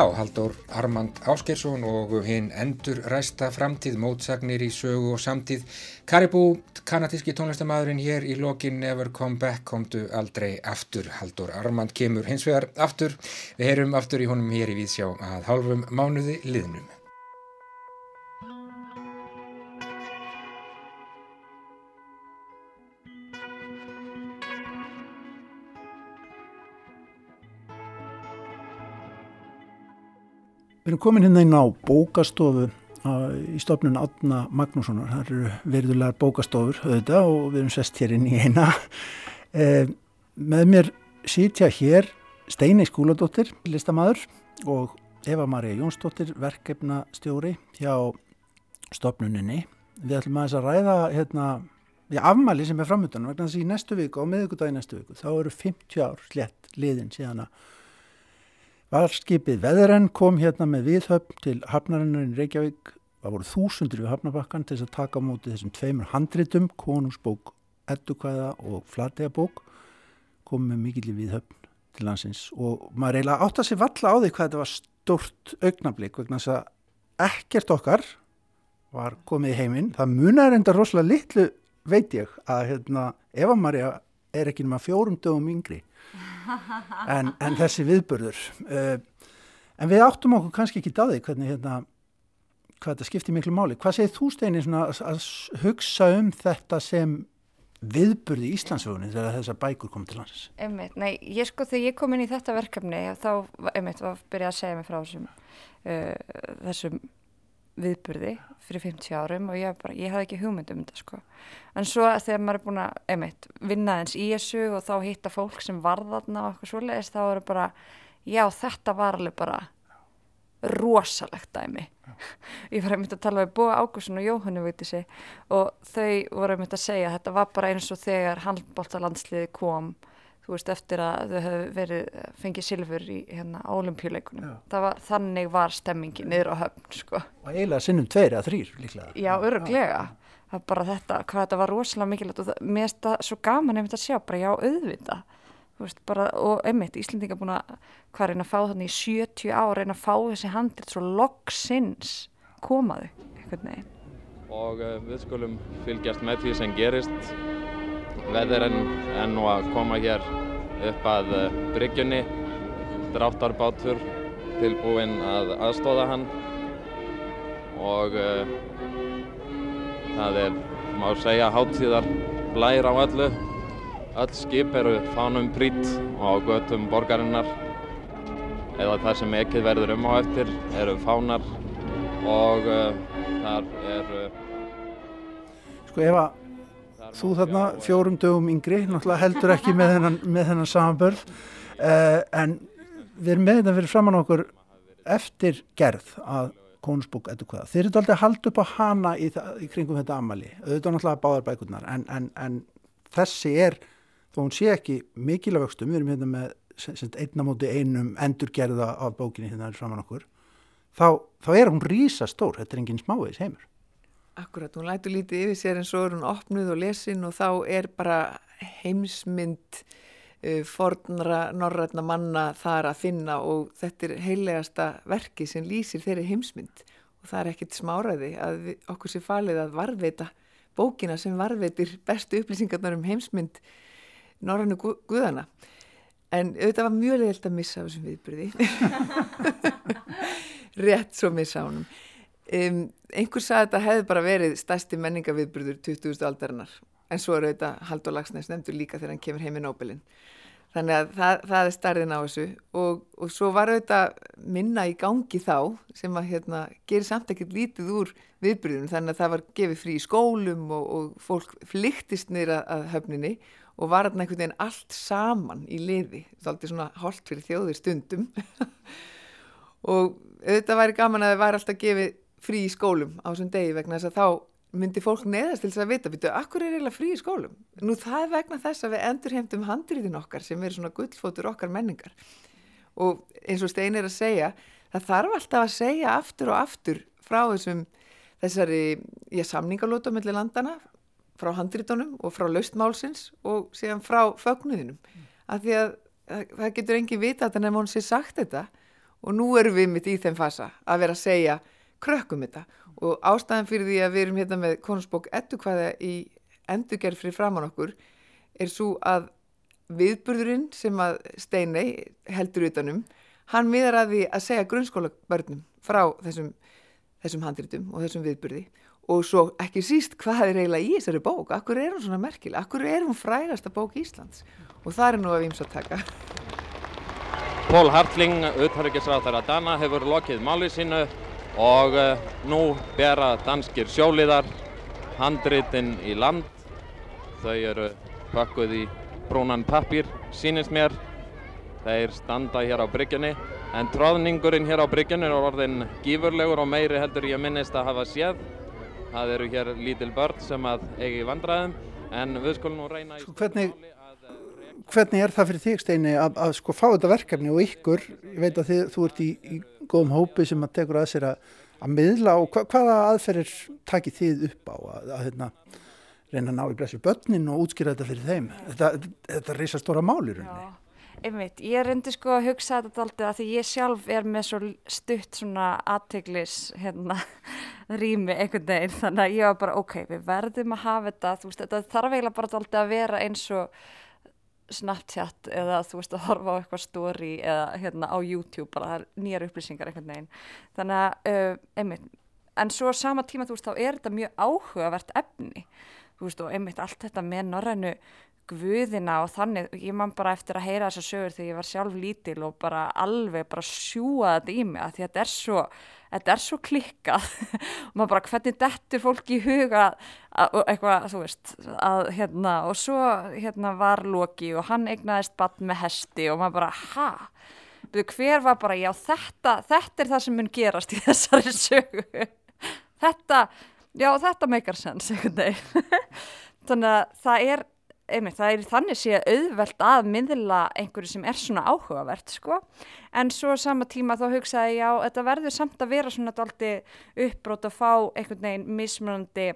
Já, Haldur Armand Áskersson og hinn endur ræsta framtíð, mótsagnir í sögu og samtíð. Caribou, kanatíski tónlistamæðurinn hér í lokin Never Come Back, komdu aldrei aftur. Haldur Armand kemur hins vegar aftur. Við heyrum aftur í honum hér í Víðsjá að hálfum mánuði liðnum. Við erum komin hérna inn á bókastofu í stofnun Átna Magnússonar. Það eru verðulegar bókastofur auðvitað og við erum sest hér inn í eina. Eh, með mér sítja hér Steini Skúladóttir, listamæður og Eva Maria Jónsdóttir, verkefnastjóri hjá stofnuninni. Við ætlum að þess að ræða hérna, afmæli sem er framöndan vegna þess að í næstu viku, á miðugudagi næstu viku, þá eru 50 ár slett liðin síðan að Varskipið Veðurenn kom hérna með viðhöfn til hafnarinnar í Reykjavík. Það voru þúsundur við hafnabakkan til þess að taka á móti þessum tveimur handritum, konungsbók, eddukvæða og flategabók. Kom með mikill viðhöfn til landsins og maður eiginlega átt að sé valla á því hvað þetta var stort augnablík vegna þess að ekkert okkar var komið í heiminn. Það munar enda rosalega litlu veit ég að hérna, Eva Maria er ekki náma fjórum dögum yngri en, en þessi viðbörður uh, en við áttum okkur kannski ekki dáði hvernig hérna hvað þetta skiptir miklu máli. Hvað segir þú Steini að, að hugsa um þetta sem viðburði í Íslandsvögunni þegar þessar bækur kom til lands? Einmitt, nei, ég sko þegar ég kom inn í þetta verkefni þá, einmitt, var byrjað að segja mig frá þessum, uh, þessum viðburði fyrir 50 árum og ég, bara, ég hafði ekki hugmynd um þetta sko. En svo þegar maður er búin að, einmitt, vinna eins í þessu og þá hitta fólk sem varðarna og eitthvað svoleiðist, þá eru bara, já þetta var alveg bara rosalegt dæmi. Já. *laughs* Ég var einmitt að tala við Bóa Ágússon og Jóhannu Vítissi og þau voru einmitt að segja að þetta var bara eins og þegar handbóltalandsliði kom þú veist, eftir að þau hefðu verið fengið silfur í hérna olimpíuleikunum. Var, þannig var stemmingin niður á höfn, sko. Og eiginlega sinnum tveir eða þrýr líklega. Já, öruglega. Það er bara þetta, hvað þetta var rosalega mikilvægt og það, mér finnst það svo gaman einmitt að sjá, bara já, auðvita. Þú veist, bara, og einmitt, Íslandinga búin að, hvað reyna að fá þannig í 70 ár, reyna að fá þessi handrit svo loksins komaðu, einhvern veginn. Og uh, við skulum fylgjast með því sem gerist. Veðurinn er nú að koma hér upp að uh, bryggjunni, dráttarbátur tilbúinn að aðstóða hann. Og uh, það er, má segja, háttíðar blær á öllu. Öll skip eru fánum prýtt á götum borgarinnar. Eða það sem ekkið verður um á eftir eru fánar. Og uh, þar er uh, Sko ef að þú þarna fjórum dögum yngri, náttúrulega heldur ekki með þennan, með þennan samanbörð uh, en við erum með þetta fyrir framann okkur eftir gerð að konusbúk eða hvað. Þeir eru alltaf að halda upp á hana í, í kringum þetta amali, auðvitað náttúrulega báðar bækurnar en, en, en þessi er, þó hún sé ekki mikilvægstum, við erum hérna með einnamóti einum endurgerða af bókinni hérna framann okkur, þá, þá er hún rísa stór, þetta er enginn smávegis heimur. Akkurat, hún lætur lítið yfir sér en svo er hún opnuð og lesin og þá er bara heimsmynd uh, fornra norrætna manna þar að finna og þetta er heilegasta verki sem lýsir þeirri heimsmynd. Og það er ekkert smáraði að við, okkur sé falið að varveita bókina sem varveitir bestu upplýsingarnar um heimsmynd norrænu gu guðana en auðvitað var mjög leiðilt að missa þessum viðbyrði *laughs* rétt svo missa ánum um, einhver sagði að þetta hefði bara verið stærsti menningaviðbyrður 20. aldarinnar. En svo er auðvitað Haldur Lagsnes nefndur líka þegar hann kemur heim í Nobelin þannig að það, það er starðin á þessu. Og, og svo var auðvitað minna í gangi þá sem að hérna, gerir samt ekkert lítið úr viðbyrðunum þannig að það var gefið frí í skólum og, og fólk flyktist nýra að höfninni og var þarna einhvern veginn allt saman í liði, það er alltaf svona holdt fyrir þjóðir stundum. *laughs* Og auðvitað væri gaman að það væri alltaf gefið frí í skólum á þessum degi vegna þess að þá myndi fólk neðast til þess að vita, veitu, akkur er eiginlega frí í skólum? Nú það er vegna þess að við endurheimtum handriðin okkar sem er svona gullfótur okkar menningar og eins og Stein er að segja, það þarf alltaf að segja aftur og aftur frá þessum þessari, já, samningalóta mellir landana, frá handriðunum og frá laustmálsins og síðan frá fögnuðinum, af því að það getur engin vita að það nefnum hún sé sagt þetta og nú erum við mitt í þeim fasa að vera að segja krökkum þetta. Og ástæðan fyrir því að við erum hérna með konusbók ettukvæða í endurgerð fyrir framann okkur er svo að viðburðurinn sem að Steinei heldur utanum, hann miðar að því að segja grunnskóla börnum frá þessum, þessum handritum og þessum viðburði. Og svo ekki síst hvað er eiginlega í þessari bók, akkur er hún svona merkileg, akkur er hún frægasta bók Íslands? Og það er nú að við íms að taka. Pól Hartling, auðvitaðryggisráþara Dana, hefur lokið málið sínu og uh, nú bera danskir sjóliðar handritin í land. Þau eru pakkuð í brúnan pappir sínist mér. Þeir standa hér á bryggjunni. En tróðningurinn hér á bryggjunni er orðin gífurlegur og meiri heldur ég minnist að hafa séð. Það eru hér lítil börn sem að eigi vandræðum. En við skulum nú reyna í sko, hvernig, hvernig er það fyrir þig Steini að, að sko fá þetta verkefni og ykkur, ég veit að þið, þú ert í, í góðum hópi sem að tekur að sér að, að miðla og hva, hvaða aðferðir takir þið upp á að, að hérna, reyna að ná í blessu börnin og útskýra þetta fyrir þeim? Þetta, þetta er reysa stóra málur einmitt, ég reyndi sko að hugsa þetta alltaf að því ég sjálf er með svo stutt svona aðteglis hérna *laughs* rými einhvern veginn. Þannig að ég var bara ok, við verðum að hafa þetta. Þú veist, þetta þarf eiginlega bara alltaf að vera eins og Snapchat eða þú veist að horfa á eitthvað story eða hérna á YouTube bara nýjar upplýsingar einhvern veginn. Þannig að, uh, einmitt en svo sama tíma þú veist þá er þetta mjög áhugavert efni. Þú veist og einmitt allt þetta með norrænu guðina og þannig, ég man bara eftir að heyra þessar sögur þegar ég var sjálf lítil og bara alveg bara sjúa þetta í mig að því að þetta er svo, þetta er svo klikkað. Og *laughs* maður bara hvernig dettur fólki í huga að, eitthvað, þú veist, að hérna og svo hérna var Loki og hann eignaðist bann með hesti og maður bara, ha? Hver var bara, já þetta, þetta er það sem mun gerast í *laughs* þessari sögu. Þetta, já þetta meikar sens, einhvern veginn. *laughs* Þannig að það er einmitt, það er þannig sé auðvelt að miðla einhverju sem er svona áhugavert sko, en svo sama tíma þá hugsaði ég á, þetta verður samt að vera svona daldi uppbrót að fá einhvern veginn mismunandi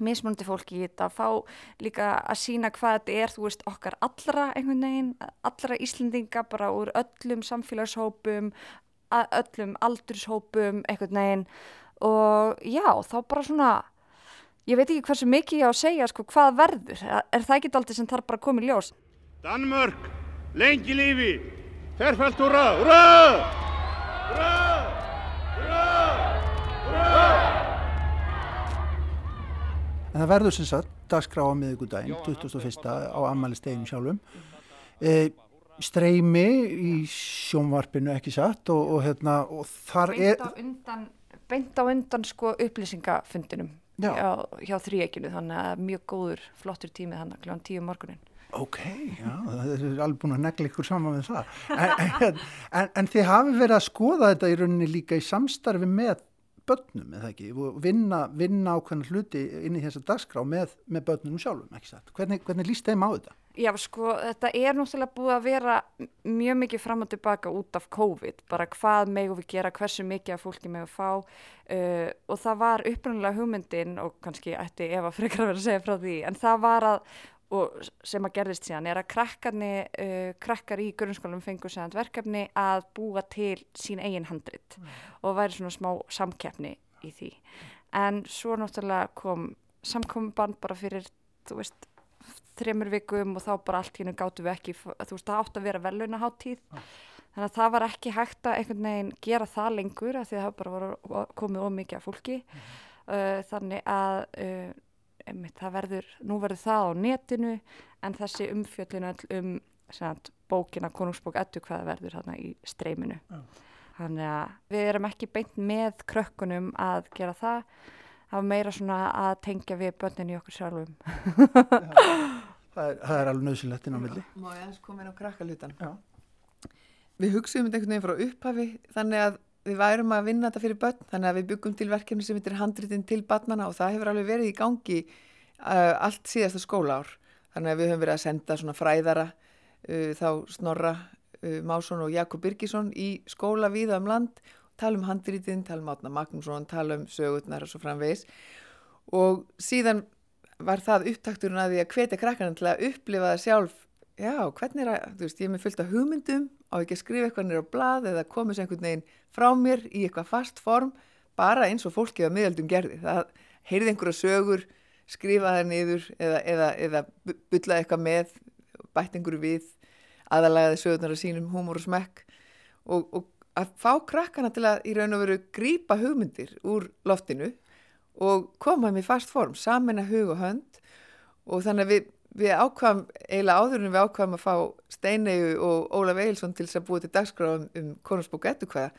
mismunandi fólki í þetta, að fá líka að sína hvað þetta er, þú veist, okkar allra einhvern veginn, allra Íslendinga bara úr öllum samfélagshópum öllum aldurshópum einhvern veginn. Og já, þá bara svona ég veit ekki hversu mikið ég á að segja sko hvað verður, er, það ekki aldrei sem þarf bara að koma í ljós? Danmörk, lengi lífi. Ferfælt húra, húra Húra Húra Húra En það verður sem sagt dagskrá á miðugudaginn, 21. á ammælistegin sjálfum. E, streymi í sjónvarpinu ekki satt og, og, hérna, og þar beint er... á undan, beint á undan sko upplýsingafundinum Já. hjá, hjá þríekinu þannig að mjög góður, flottur tími þannig kljóðan tíu um morgunin Ok, já, það er alveg búin að negla ykkur saman með það. En, en, en, en þið hafi verið að skoða þetta í rauninni líka í samstarfi með börnum, eða ekki? Vinna, vinna ákveðna hluti inn í þessa dagskrá með, með börnum sjálfum, ekki satt? Hvernig, hvernig líst þeim á þetta? Já, sko, þetta er náttúrulega búið að vera mjög mikið fram og tilbaka út af COVID, bara hvað megum við gera, hversu mikið af fólki megum fá uh, og það var upprunalega hugmyndin og kannski ætti Eva *laughs* frekar að vera að segja frá því, en það var að, og sem að gerðist síðan, er að uh, krakkar í grunnskólum fengur segðan verkefni að búa til sín eigin handrit og væri svona smá samkeppni í því. En svo náttúrulega kom samkominnband bara fyrir, þú veist, þremur vikum og þá bara allt hérna gáttu við ekki, þú veist, það átt að vera velunaháttíð. Þannig að það var ekki hægt að einhvern veginn gera það lengur af því að það bara var komið ómikið af fólki. Uh, þannig að uh, einmitt, það verður, nú verður það á netinu en þessi umfjöllin öll um sagt, bókina, konungsbók ettu hvaða verður þarna í streyminu. Þannig að við erum ekki beint með krökkunum að gera það. Það var meira svona að tengja við börnin í okkur sjálfum. Það er, það er alveg nöðsynlegt inn á milli. Má ég aðeins koma inn á krakkalutan? Já. Við hugsaðum þetta einhvern veginn frá upphafi þannig að við værum að vinna þetta fyrir börn þannig að við byggum til verkefni sem heitir handritin til barnana og það hefur alveg verið í gangi uh, allt síðasta skólaár þannig að við höfum verið að senda svona fræðara uh, þá Snorra uh, Másson og Jakob Birgisson í skóla viða um land tala um handritin, tala um Átna Magnússon tala um sögurnar og svo framvegis. Og síðan var það upptakturinn að því að hvetja krakkarna til að upplifa það sjálf. Já, hvernig er að, þú veist, ég er með fullt af hugmyndum á ekki að skrifa eitthvað nýra á blað eða komið sem einhvern veginn frá mér í eitthvað fast form, bara eins og fólkið á miðaldum gerði. Það heyrði einhverja sögur, skrifa það niður eða, eða, eða bylla eitthvað með, bætt einhverju við, aðalægaði sögurnar að sínum húmor og smekk. Og, og að fá krakkana til að í raun og veru grípa hugmyndir úr loftinu og koma í fast form, samena hug og hönd. Og þannig að við, við ákvæm, eiginlega áður en við ákvæm að fá Steinegu og Ólaf Eilsson til þess að búa til dagskráðum um konungsbóku ettukvæða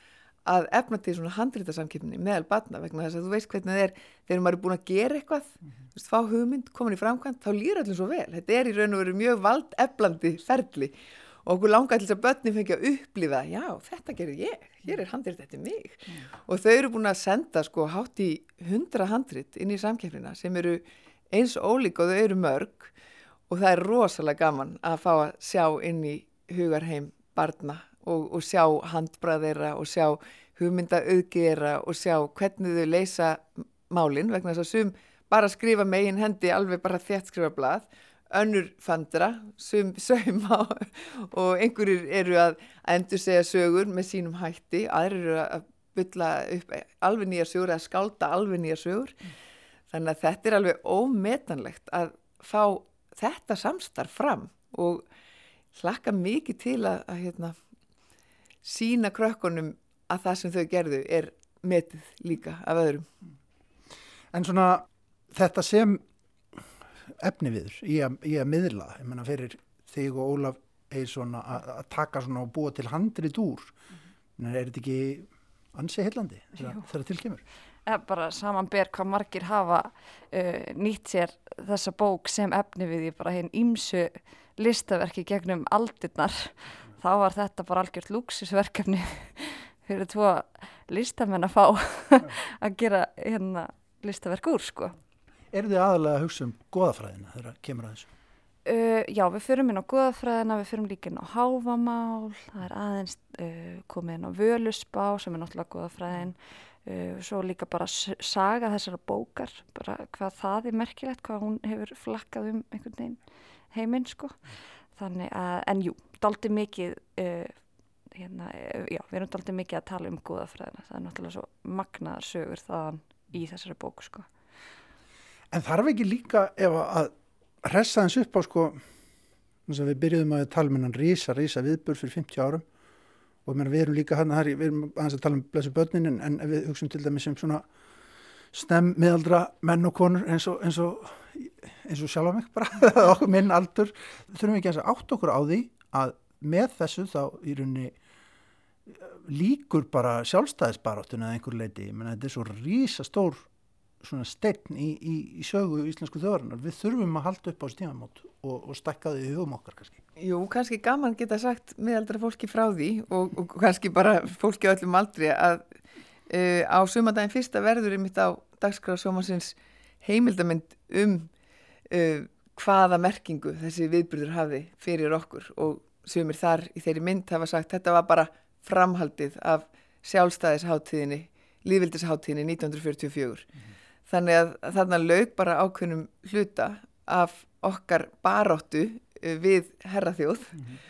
að efna til svona handrítasamkipni meðal batna vegna þess að þú veist hvernig það er þegar maður er búin að gera eitthvað. Mm -hmm. veist, fá hugmynd, komin í framkvæmt, þá lýra allir svo vel. Þetta er í raun og veru mjög valdeflandi ferli og okkur langar til þess að börnin fengi að upplifa, já, þetta gerir ég hér er handrit eftir mig. Og þau eru búin að senda sko hátt í hundra handrit inn í samkeppnina sem eru eins ólík og þau eru mörg. Og það er rosalega gaman að fá að sjá inn í hugarheim barna og, og sjá handbraðeira og sjá hugmynda auðgera og sjá hvernig þau leysa málinn vegna þess að sum bara skrifa megin hendi alveg bara þétt skrifa blað önnur fandra, sauma og einhverjir eru að endur segja sögur með sínum hætti, aðrir eru að bylla upp alveg nýja sögur, að skálda alveg nýja sögur. Mm. Þannig að þetta er alveg ómetanlegt að fá þetta samstarf fram og hlakka mikið til að, að hérna, sína krökkunum að það sem þau gerðu er metið líka af öðrum. En svona þetta sem efni viður í í að miðla, ég menna fyrir þig og Ólaf að taka svona og búa til handrið úr mm -hmm. er þetta ekki ansi heillandi þegar tilkemur? Eða bara samanber hvað margir hafa uh, nýtt sér þessa bók sem efni við í bara hinn ímsu listaverki gegnum aldirnar. Þá var þetta bara algjört lúksusverkefni *laughs* fyrir tvo listamenn að fá *laughs* að gera hérna listaverk úr sko Er þið aðalega að hugsa um goðafræðina þegar kemur að þessu? Uh, já, við fyrum inn á goðafræðina, við fyrum líka inn á háfamál, það er aðeins uh, komið inn á völusbá sem er náttúrulega goðafræðin, uh, svo líka bara saga þessara bókar, bara hvað það er merkilegt, hvað hún hefur flakkað um einhvern veginn heiminn, sko. Þannig að, en jú, daldi mikið hérna, já, við erum alltaf mikið að tala um góðafræðina, það er náttúrulega svo magnaðar sögur þaðan í þessari bóku sko. En þarf ekki líka ef að hressa þess upp á sko við byrjuðum að tala um hennan rísa, rísa viðbur fyrir 50 árum. Og við erum líka hann að við erum að tala um blessu börnin en, en við hugsaum til dæmis sem svona stem miðaldra menn og konur eins og, eins og, eins og sjálf á mig bara, *laughs* okkur minn aldur þurfum ekki að átt okkur á því að með þessu þá í rauninni líkur bara sjálfstæðisbaráttun eða einhver leiti, ég menna þetta er svo rísa stór svona stein í, í, í sögu íslensku þjóðarinnar, við þurfum að halda upp á stímamót og, og stakka þau í hugum okkar kannski. Jú, kannski gaman geta sagt miðaldra fólki frá því og, og kannski bara fólki á öllum aldri að uh, á sumandaginn fyrsta verður ég mitt á dagskrá sjómansins heimildamind um uh, hvaða merkingu þessi viðbyrður hafi fyrir okkur og sumir þar í þeirri mynd hafa sagt þetta var bara framhaldið af sjálfstæðisháttíðinni, lífildisháttíðinni 1944. Mm -hmm. Þannig að þarna laug bara ákveðnum hluta af okkar baráttu eh, við herraþjóð mm -hmm.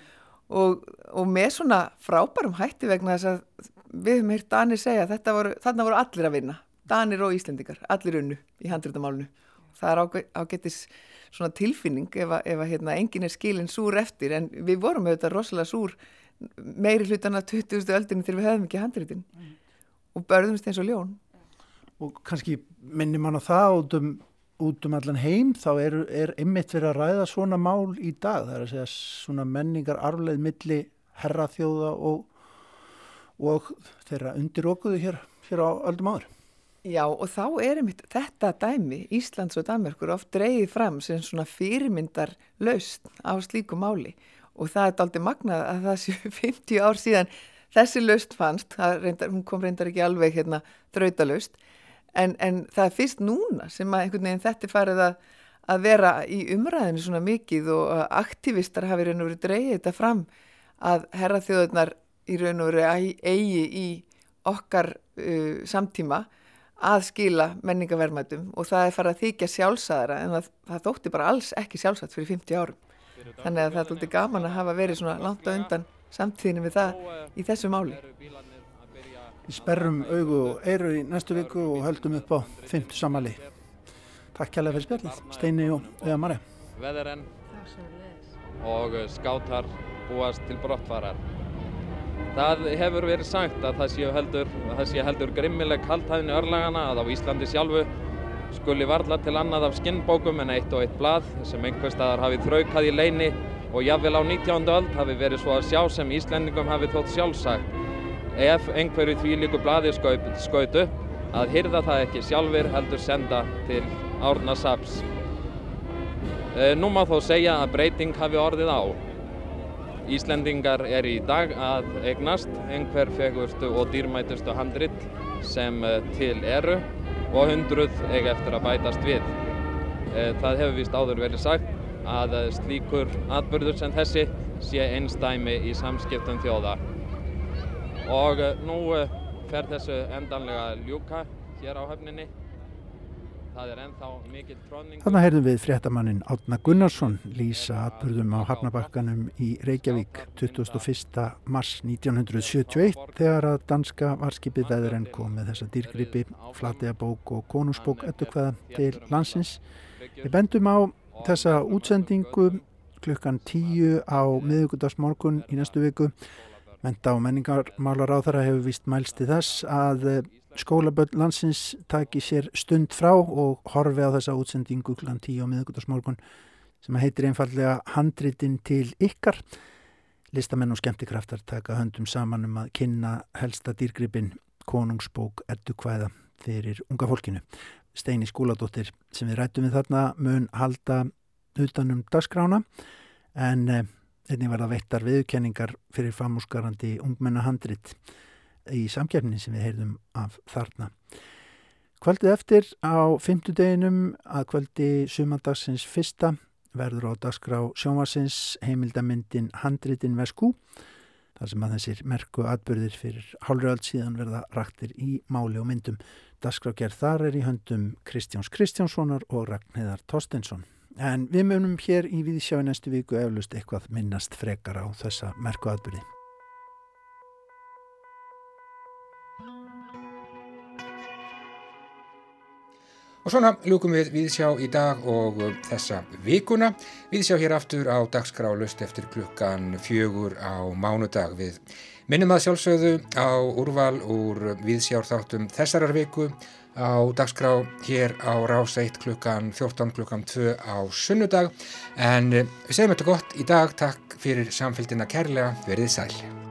og, og með svona frábærum hætti vegna þess að við höfum hýrt Danir segja voru, þarna voru allir að vinna, Danir og Íslendingar, allir unnu í handréttamálunu. Það er ágættis svona tilfinning ef að, ef að hérna, engin er skilin súr eftir en við vorum auðvitað rosalega súr meiri hlutan að 20. öldinu til við hefðum ekki handréttin mm. og börðumst eins og ljón og kannski minnir mann á það út um, út um allan heim þá er, er einmitt verið að ræða svona mál í dag. Það er að segja svona menningar arfleð milli herraþjóða og, og þeirra undir okkuðu hér, hér á öldum áður. Já og þá er einmitt þetta dæmi Íslands og Danmarkur oft dreyið fram sem svona fyrirmyndar laust á slíku máli. Og það er aldrei magnað að það séu *laughs* 50 ár síðan þessi laust fannst, reyndar, hún kom reyndar ekki alveg hérna drautalust en, en það er fyrst núna sem að einhvern veginn þetta farið að, að vera í umræðinu svona mikið og aktivistar hafi raun og verið dreyið þetta fram að herraþjóðunar í raun og verið eigi í okkar uh, samtíma að skila menningavermaðum og það er farið að þykja sjálfsæðara en það, það þótti bara alls ekki sjálfsætt fyrir 50 árum. Þannig að það er alltaf gaman að hafa verið svona langt á undan samtíðinu við það í þessu máli. Við sperrum augu og eiru í næstu viku og höldum upp á 50 samali. Takk kærlega fyrir spjallið, Steini og Eða Marja. Veðurenn og skátar búast til brottvarar. Það hefur verið sagt að það sé heldur, sé heldur grimmileg kaltæðinu örlagana að á Íslandi sjálfu skuli varla til annað af skinnbókum en eitt og eitt blað sem einhver staðar hafi þraukað í leini og jáfnvel á 19. öld hafi verið svo að sjá sem Íslendingum hafi þótt sjálfsagt ef einhverju því líku bladi skaut upp að hyrða það ekki sjálfur heldur senda til árna saps. E, nú má þó segja að breyting hafi orðið á. Íslendingar er í dag að eignast einhver fegurstu og dýrmætustu handrit sem e, til eru og hundruð eiga eftir að bætast við. E, það hefur vist áður verið sagt að slíkur atbyrður sem þessi sé einstæmi í samskiptum þjóða og eh, nú eh, fer þessu endanlega ljúka hér á höfninni. Þannig heyrðum við fréttamannin Átna Gunnarsson lýsa atbyrðum á Hafnabakkanum í Reykjavík 21. mars 1971 þegar að danska varskipið veðurinn kom með þessa dýrgripi. Flateabók og Konungsbók ettukvæða til landsins. Við bendum á þessa útsendingu klukkan 10 á miðugundagsmorgun í næstu viku Menta og menningarmálar á þeirra hefur vist mælsti þess að eh, skólaböll landsins taki sér stund frá og horfi á þessa útsendingu kl. 10 á miðugudagsmorgun sem heitir einfallega Handritin til ykkar. Listamenn og skemmtikraftar taka höndum saman um að kynna helsta dýrgripin konungsbók eddukvæða fyrir unga fólkinu. Steini Skúladóttir sem við rættum við þarna mun halda utanum dagskrána en eh, Einnig verða veittar viðkenningar fyrir famúsgarandi ungmennahandrit í samkjafnin sem við heyrðum af þarna. Kvöldið eftir á fymtudeginum að kvöldi sumandagsins fyrsta verður á dagskrá sjónvarsins heimildamindin Handritin Veskú þar sem að þessir merku atbyrðir fyrir hálfröld síðan verða raktir í máli og myndum. Dagskrafgerð þar er í höndum Kristjáns Kristjánssonar og Ragnheðar Tostensson. En við munum hér í viðsjá í næstu viku eflust eitthvað minnast frekar á þessa merkuatbyrði. Og svona ljúkum við viðsjá í dag og þessa vikuna. Viðsjá hér aftur á dagskrá lust eftir klukkan fjögur á mánudag við minnum að sjálfsögðu á úrval úr viðsjárþáttum þessarar viku og á dagskrá hér á rás 1 klukkan 14 klukkan 2 á sunnudag. En við segjum þetta gott í dag, takk fyrir samfélgina kærlega, verið sæl.